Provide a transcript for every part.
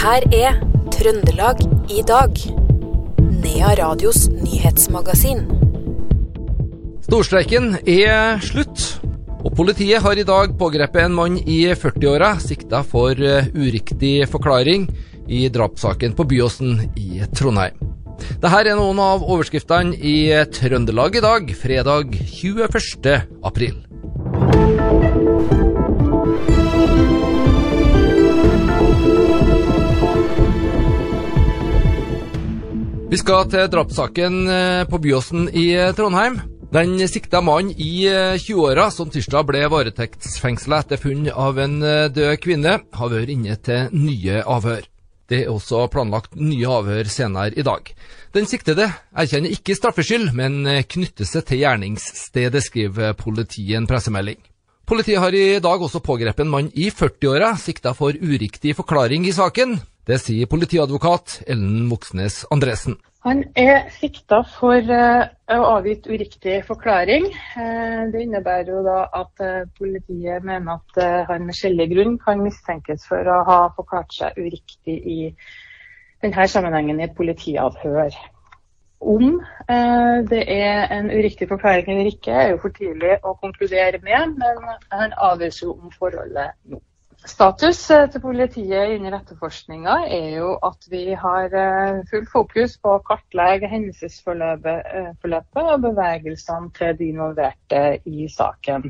her er Trøndelag i dag. Nea Radios nyhetsmagasin. Storstreiken er slutt, og politiet har i dag pågrepet en mann i 40-åra sikta for eh, uriktig forklaring i drapssaken på Byåsen i Trondheim. Dette er noen av overskriftene i Trøndelag i dag, fredag 21. april. Vi skal til drapssaken eh, på Byåsen i eh, Trondheim. Den sikta mannen i 20-åra som tirsdag ble varetektsfengsla etter funn av en død kvinne, har vært inne til nye avhør. Det er også planlagt nye avhør senere i dag. Den siktede erkjenner ikke straffskyld, men knytter seg til gjerningsstedet, skriver politiet en pressemelding. Politiet har i dag også pågrepet en mann i 40-åra, sikta for uriktig forklaring i saken. Det sier politiadvokat Ellen Moxnes Andresen. Han er sikta for uh, å ha avgitt uriktig forklaring. Uh, det innebærer jo da at uh, politiet mener at han med skjellig grunn kan mistenkes for å ha forklart seg uriktig i denne sammenhengen i et politiavhør. Om det er en uriktig forklaring eller ikke, er jo for tidlig å konkludere med, men han avgjør jo om forholdet nå. Status eh, til politiet under etterforskninga er jo at vi har eh, full fokus på å kartlegge hendelsesforløpet eh, og bevegelsene til de involverte i saken.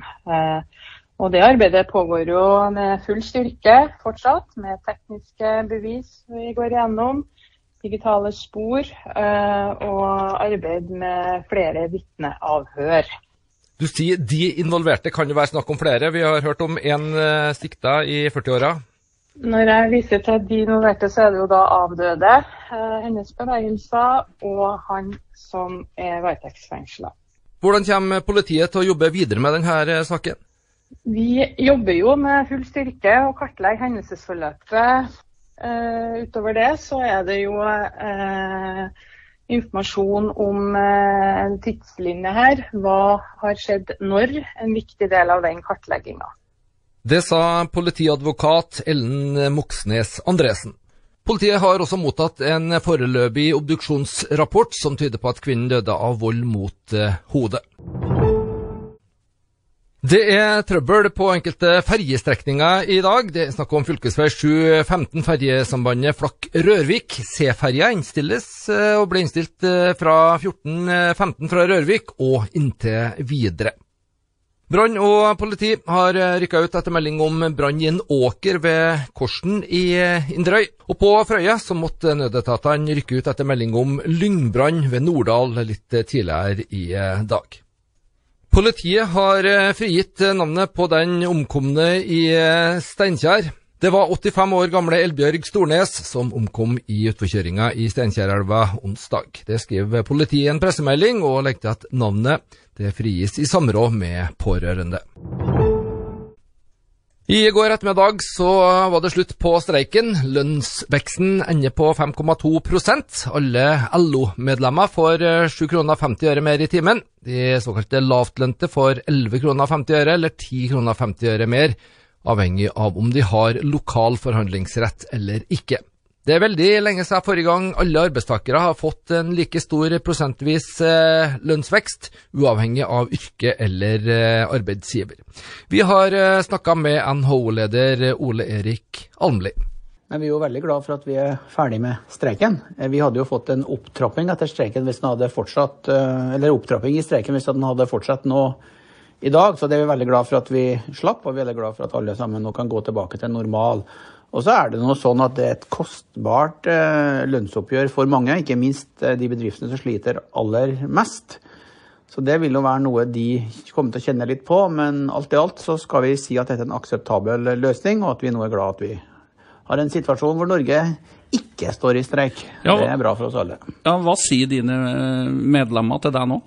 Og Det arbeidet pågår jo med full styrke fortsatt, med tekniske bevis vi går gjennom, digitale spor og arbeid med flere vitneavhør. Du sier de involverte, kan det være snakk om flere? Vi har hørt om én uh, sikta i 40-åra. Når jeg viser til de involverte, så er det jo da avdøde, uh, hennes bevegelser og han som er varetektsfengsla. Hvordan kommer politiet til å jobbe videre med denne uh, saken? Vi jobber jo med full styrke og kartlegger hendelsesforløpet. utover det så er det jo informasjon om eh, en tidslinje her. Hva har skjedd når? En viktig del av den kartlegginga. Det sa politiadvokat Ellen Moxnes Andresen. Politiet har også mottatt en foreløpig obduksjonsrapport som tyder på at kvinnen døde av vold mot eh, hodet. Det er trøbbel på enkelte ferjestrekninger i dag. Det er snakk om fv. 715 ferjesambandet Flakk-Rørvik. C-ferja innstilles eh, og ble innstilt eh, fra 14.15 fra Rørvik og inntil videre. Brann og politi har eh, rykka ut etter melding om brann i en åker ved Korsen i Inderøy. Og på Frøya så måtte nødetatene rykke ut etter melding om lyngbrann ved Norddal litt tidligere i dag. Politiet har eh, frigitt eh, navnet på den omkomne i eh, Steinkjer. Det var 85 år gamle Elbjørg Stornes som omkom i utforkjøringa i Steinkjerelva onsdag. Det skriver politiet i en pressemelding, og legger til at navnet det frigis i samråd med pårørende. I går ettermiddag så var det slutt på streiken. Lønnsveksten ender på 5,2 Alle LO-medlemmer får 7 kroner 50 øre mer i timen. De såkalte lavtlønte får 11 kroner 50 øre, eller 10 kroner 50 øre mer, avhengig av om de har lokal forhandlingsrett eller ikke. Det er veldig lenge siden forrige gang alle arbeidstakere har fått en like stor prosentvis eh, lønnsvekst, uavhengig av yrke eller eh, arbeidsgiver. Vi har eh, snakka med NHO-leder Ole Erik Almli. Men vi er jo veldig glad for at vi er ferdig med streiken. Vi hadde jo fått en opptrapping etter streiken hvis den hadde fortsatt, eller opptrapping i streiken hvis den hadde fortsatt nå i dag. Så det er vi veldig glad for at vi slapp, og vi er veldig glad for at alle sammen nå kan gå tilbake til normal. Og så er det noe sånn at det er et kostbart eh, lønnsoppgjør for mange, ikke minst eh, de bedriftene som sliter aller mest. Så det vil jo være noe de kommer til å kjenne litt på, men alt i alt så skal vi si at dette er en akseptabel løsning, og at vi nå er glad at vi har en situasjon hvor Norge ikke står i streik. Ja, det er bra for oss alle. Ja, Hva sier dine eh, medlemmer til deg nå?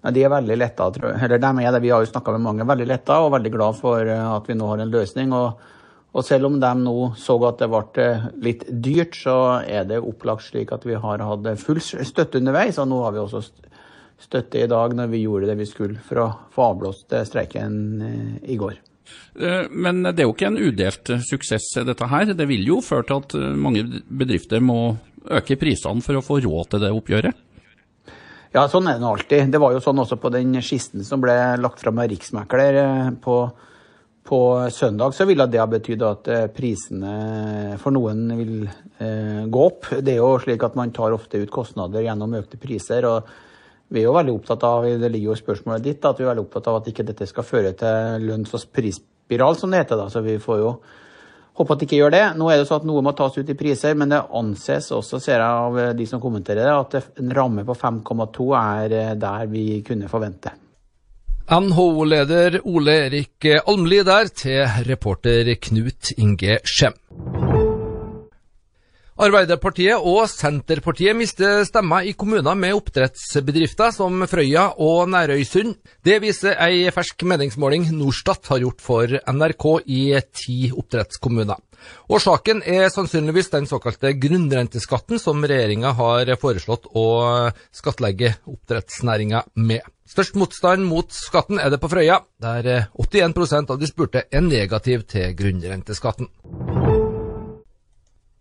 Nei, De er veldig letta, eller dem er det. Vi har jo snakka med mange, veldig letta og veldig glad for at vi nå har en løsning. og og selv om de nå så at det ble eh, litt dyrt, så er det opplagt slik at vi har hatt full støtte underveis. Og nå har vi også støtte i dag når vi gjorde det vi skulle for å få avblåst streiken i går. Men det er jo ikke en udelt suksess, dette her. Det vil jo føre til at mange bedrifter må øke prisene for å få råd til det oppgjøret? Ja, sånn er det nå alltid. Det var jo sånn også på den skisten som ble lagt fram av Riksmekler eh, på, på søndag, så ville det ha betydd at eh, prisene for noen vil eh, gå opp. Det er jo slik at man tar ofte ut kostnader gjennom økte priser. og vi er jo veldig opptatt av det ligger jo spørsmålet ditt, at vi er veldig opptatt av at ikke dette skal føre til lønns- og prisspiral, som det heter. da, så vi får jo Håper at det ikke gjør det. Nå er det sånn at Noe må tas ut i priser, men det anses også, ser jeg av de som kommenterer det, at en ramme på 5,2 er eh, der vi kunne forvente. NHO-leder Ole Erik Almli der, til reporter Knut Inge Skjem. Arbeiderpartiet og Senterpartiet mister stemmer i kommuner med oppdrettsbedrifter som Frøya og Nærøysund. Det viser ei fersk meningsmåling Norstat har gjort for NRK i ti oppdrettskommuner. Årsaken er sannsynligvis den såkalte grunnrenteskatten som regjeringa har foreslått å skattlegge oppdrettsnæringa med. Størst motstand mot skatten er det på Frøya, der 81% av de spurte er negativ til grunnrenteskatten.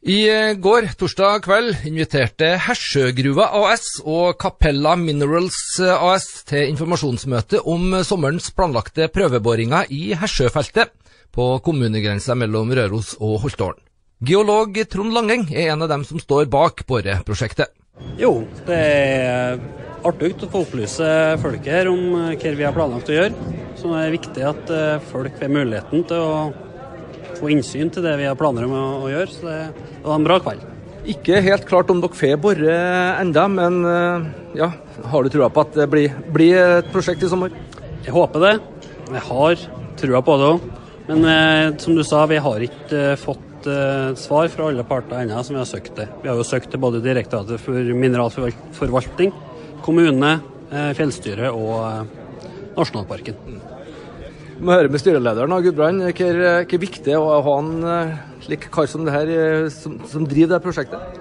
I eh, går, torsdag kveld, inviterte Hersjøgruva AS og Capella Minerals eh, AS til informasjonsmøte om sommerens planlagte prøveboringer i Hersjøfeltet på kommunegrensa mellom Røros og Holtålen. Geolog Trond Langeng er en av dem som står bak boreprosjektet. Jo, det er artig å få opplyse folket her om eh, hva vi har planlagt å gjøre. Så det er viktig at folk får muligheten til å få innsyn til det vi har planer om å, gjøre. Så det, det, var en bra kveld. Ikke helt klart om dere får bore enda, men eh, ja, har du trua på at det blir, blir, et prosjekt i sommer? Jeg håper det. Jeg har trua på det òg. Men eh, som du sa, vi har ikke eh, fått eh, svar fra alle parter ennå som vi har søkt til. Vi har jo søkt til både Direktoratet for mineralforvaltning, kommune, eh, fjellstyret og eh, Nasjonalparken. Vi må høre med styrelederen Gudbrand hvor, hvor viktig det er å ha en eh, slik kar som det her eh, som, som driver det prosjektet.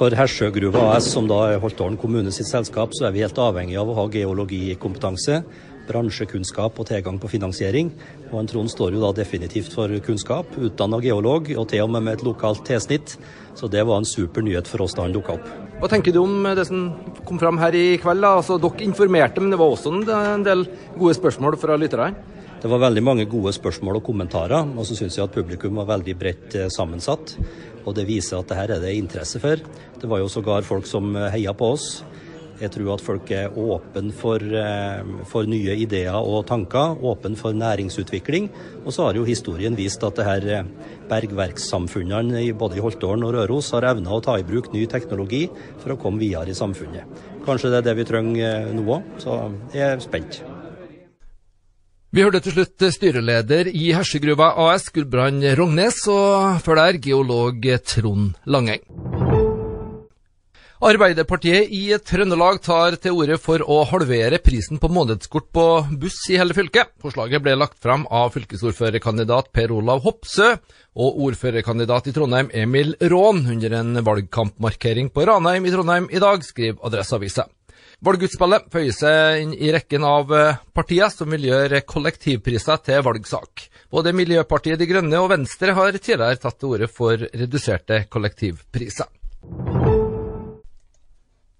For Hersjøgruva AS, som da er Holtålen kommune sitt selskap, så er vi helt avhengig av å ha geologikompetanse, bransjekunnskap og tilgang på finansiering. Og en Trond står jo da definitivt for kunnskap, utdanna geolog og til og med med et lokalt tilsnitt. Så det var en super nyhet for oss da han dukka opp. Hva tenker du om det som kom fram her i kveld? Altså, Dere informerte, men det var også en del gode spørsmål fra lytterne? Det var veldig mange gode spørsmål og kommentarer, og så syns jeg at publikum var veldig bredt eh, sammensatt. Og det viser at det her er det interesse for. Det var jo sågar folk som eh, heia på oss. Jeg tror at folk er åpne for, eh, for, nye ideer og tanker, åpne for næringsutvikling. Og så har jo historien vist at det her bergverkssamfunnene både i Holtålen og Røros har evna å ta i bruk ny teknologi for å komme videre i samfunnet. Kanskje det er det vi trenger nå òg, så jeg er spent. Vi hørte til slutt styreleder i Hersegruva AS, Gudbrand Rognes, og før der geolog Trond Langeng. Arbeiderpartiet i Trøndelag tar til orde for å halvere prisen på månedskort på buss i hele fylket. Forslaget ble lagt fram av fylkesordførerkandidat Per Olav Hopsø og ordførerkandidat i Trondheim Emil Rån under en valgkampmarkering på Ranheim i Trondheim i dag, skriver Adresseavisa. Valgutspillet føyer seg inn i rekken av eh, partier som vil gjøre kollektivpriser til valgsak. Både Miljøpartiet De Grønne og Venstre har tidligere tatt til orde for reduserte kollektivpriser.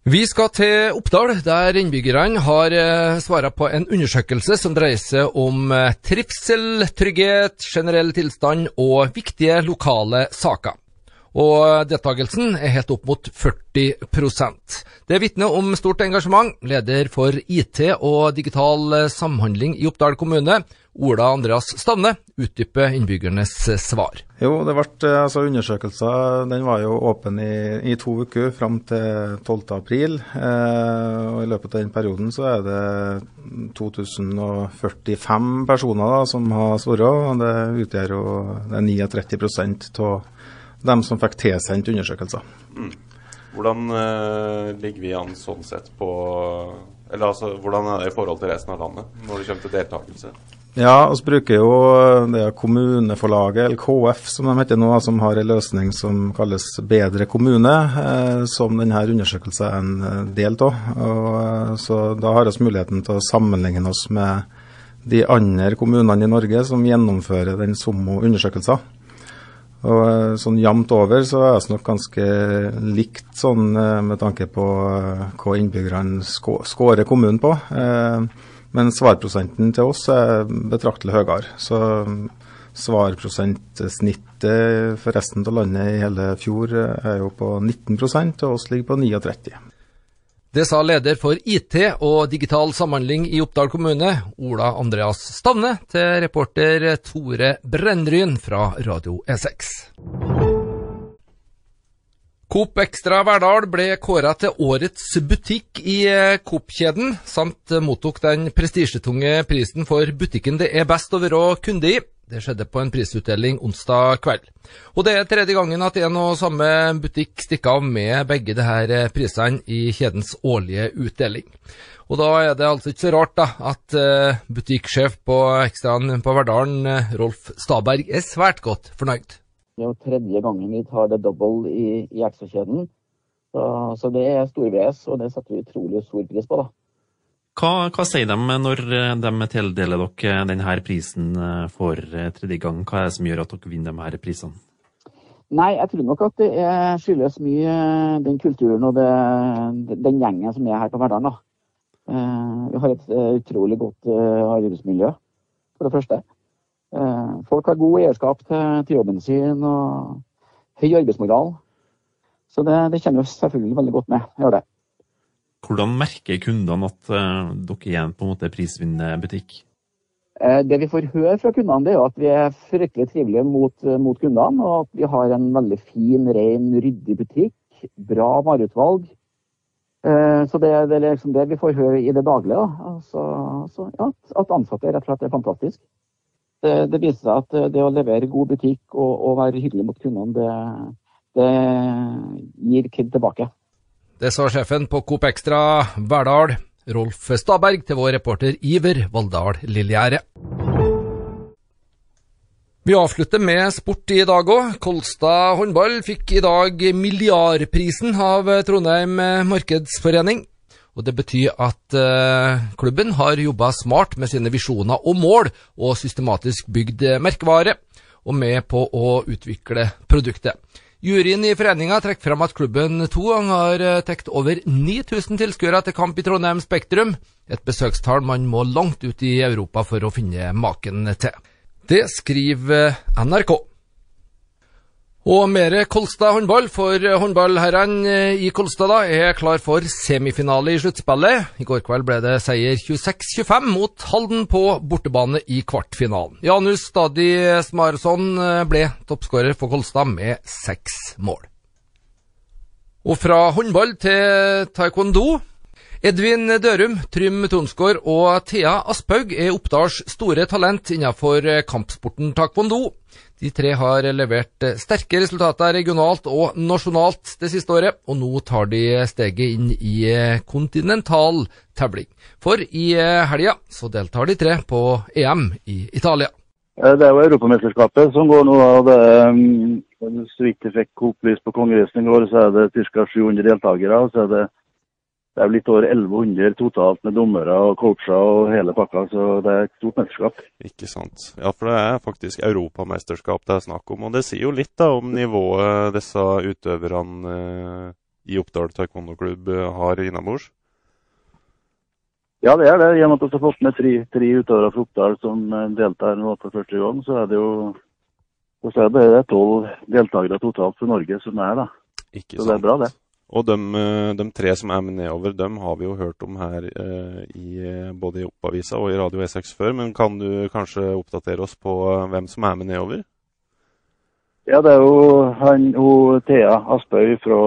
Vi skal til Oppdal, der innbyggerne har svara på en undersøkelse som dreier seg om eh, trivsel, trygghet, generell tilstand og viktige lokale saker og deltakelsen er helt opp mot 40% Det vitner om stort engasjement. Leder for IT og digital samhandling i Oppdal kommune, Ola Andreas Stavne, utdyper innbyggernes svar. Jo, det ble, altså Undersøkelsen den var jo åpen i, i to uker fram til 12.4. Eh, og I løpet av den perioden så er det 2045 personer da, som har svart. Det utgjør jo det 39 av dem som fikk tilsendt undersøkelser. Mm. Hvordan uh, ligger vi an sånn sett på Eller altså, hvordan er det i forhold til resten av landet når det kommer til deltakelse? Ja, vi bruker jo det kommuneforlaget, eller KF som de heter nå, som har en løsning som kalles Bedre kommune, eh, som denne undersøkelsen er en del av. Så da har vi muligheten til å sammenligne oss med de andre kommunene i Norge som gjennomfører den samme undersøkelsen. Og sånn jevnt over så er det nok ganske likt sånn med tanke på hva innbyggerne skårer kommunen på. Men svarprosenten til oss er betraktelig høyere. Så svarprosentsnittet for resten av landet i hele fjor er jo på 19% og oss ligger på 39 Det sa leder for IT og digital samhandling i Oppdal kommune, Ola Andreas Stavne, til reporter Tore Brennryn fra Radio E6. Coop Extra Verdal ble kåra til årets butikk i eh, Coop-kjeden, samt mottok den prestisjetunge prisen for butikken det er best å være kunde i. Det skjedde på en prisutdeling onsdag kveld. Og det er tredje gangen at en og samme butikk stikker av med begge disse eh, prisene i kjedens årlige utdeling. Og da er det altså ikke så rart da, at butikksjef på Ekstraen på Verdalen, Rolf Staberg, er svært godt fornøyd. Det er jo tredje gangen vi tar det double i, i Exo-kjeden. Så, så, det er stor-VS, og det setter vi utrolig stor pris på. da. Hva, hva, sier de når de tildeler dere denne prisen eh, for eh, tredje gang? Hva er det som gjør at dere vinner disse prisene? Nei, jeg tror nok at det er, skyldes mye eh, den kulturen og det, den gjengen som er her på Verdalen. Vi har et utrolig godt arbeidsmiljø, for det første. Eh, folk har god eierskap til, til jobben sin og høy arbeidsmoral. Så det, det kjenner vi selvfølgelig veldig godt med. Gjør det. Hvordan merker kundene at uh, dere er en på en måte prisvinnende butikk? Uh, det vi får høre fra kundene, det er at vi er fryktelig trivelige mot, uh, mot kundene. Og at vi har en veldig fin, ren, ryddig butikk. Bra vareutvalg. Så det, det, er liksom det vi får høre i det daglige. Altså, så, ja, at ansatte rett og slett er fantastisk det, det, viser seg at det å levere god butikk og, og være hyggelig mot kundene, det, det gir Kid tilbake. Det sa sjefen på Coop Extra Verdal, Rolf Staberg, til vår reporter Iver Valldal Lillegjerde. Vi avslutter med sport i dag òg. Kolstad håndball fikk i dag milliardprisen av Trondheim Markedsforening. Og Det betyr at eh, klubben har jobba smart med sine visjoner og mål, og systematisk bygd merkevare, og med på å utvikle produktet. Juryen i foreninga trekker frem at klubben to ganger har uh, tatt over 9000 tilskuere til kamp i Trondheim Spektrum, et besøkstall man må langt ut i Europa for å finne maken til. Det skriver NRK. Og mer Kolstad håndball, for håndballherrene i Kolstad da er klar for semifinale i sluttspillet. I går kveld ble det seier 26-25 mot Halden på bortebane i kvartfinalen. Janus Stadi Smarsson eh, ble toppskårer for Kolstad med seks mål. Og fra håndball til taekwondo. Edvin Dørum, Trym Tonsgaard og Thea Asphaug er Oppdals store talent innenfor kampsporten taekwondo. De tre har levert eh, sterke resultater regionalt og nasjonalt det siste året, og nå tar de steget inn i eh, kontinental tevling. For i eh, helga så deltar de tre på EM i Italia. Det er jo Europamesterskapet som går nå. og det er, Så vidt jeg fikk opplyst på kongressen i går, så er det ca. 700 deltakere. og så er det det er jo litt over 1100 totalt med dommere og coacher og hele pakka, så det er et stort mesterskap. Ikke sant. Ja, for det er faktisk europamesterskap det er snakk om. Og det sier jo litt da om nivået disse utøverne eh, i Oppdal taekwondo-klubb eh, har innabords? Ja, det er det. I og med at vi har fått med tre, tre utøvere fra Oppdal som eh, deltar nå for første gang, så er det jo så er det tolv deltakere totalt for Norge som er da. Ikke så sant. det er bra, det. Og de, eh, de, tre som er med nedover, dem har vi jo hørt om her eh, i, både i Oppavisa og i Radio E6 før. Men kan du kanskje oppdatere oss på eh, hvem som er med nedover? Ja, det er jo han og Thea Aspøy fra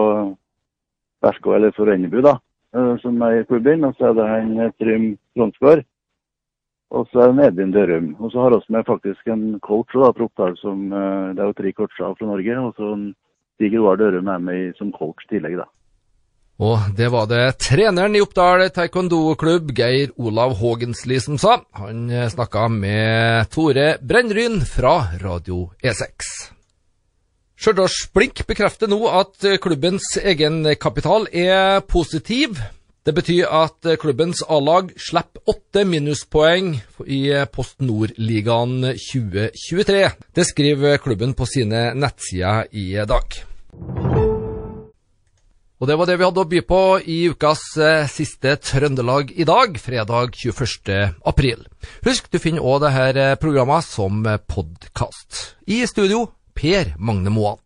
Bersko, eller fra Rennebu, da, eh, som er i klubben. Og så er det han Trym Tronsgaard. Og så er det Edvin Dørum. Og så har vi med faktisk en coach da, fra Oppdal, som Det er jo tre coacher fra Norge. og så Stig Roar Dørum er med som coach tillegg, da. Og det var det treneren i Oppdal taekwondo-klubb, Geir Olav Hågensli, som sa. Han snakka med Tore Brennryn fra Radio E6. Stjørdals Blink bekrefter nå at klubbens egenkapital er positiv. Det betyr at klubbens A-lag slipper åtte minuspoeng i Post Nord-ligaen 2023. Det skriver klubben på sine nettsider i dag. Og det var det vi hadde å by på i ukas eh, siste Trøndelag i dag, fredag 21. april. Husk, du finner òg dette programmet som podkast. I studio, Per Magne Moan.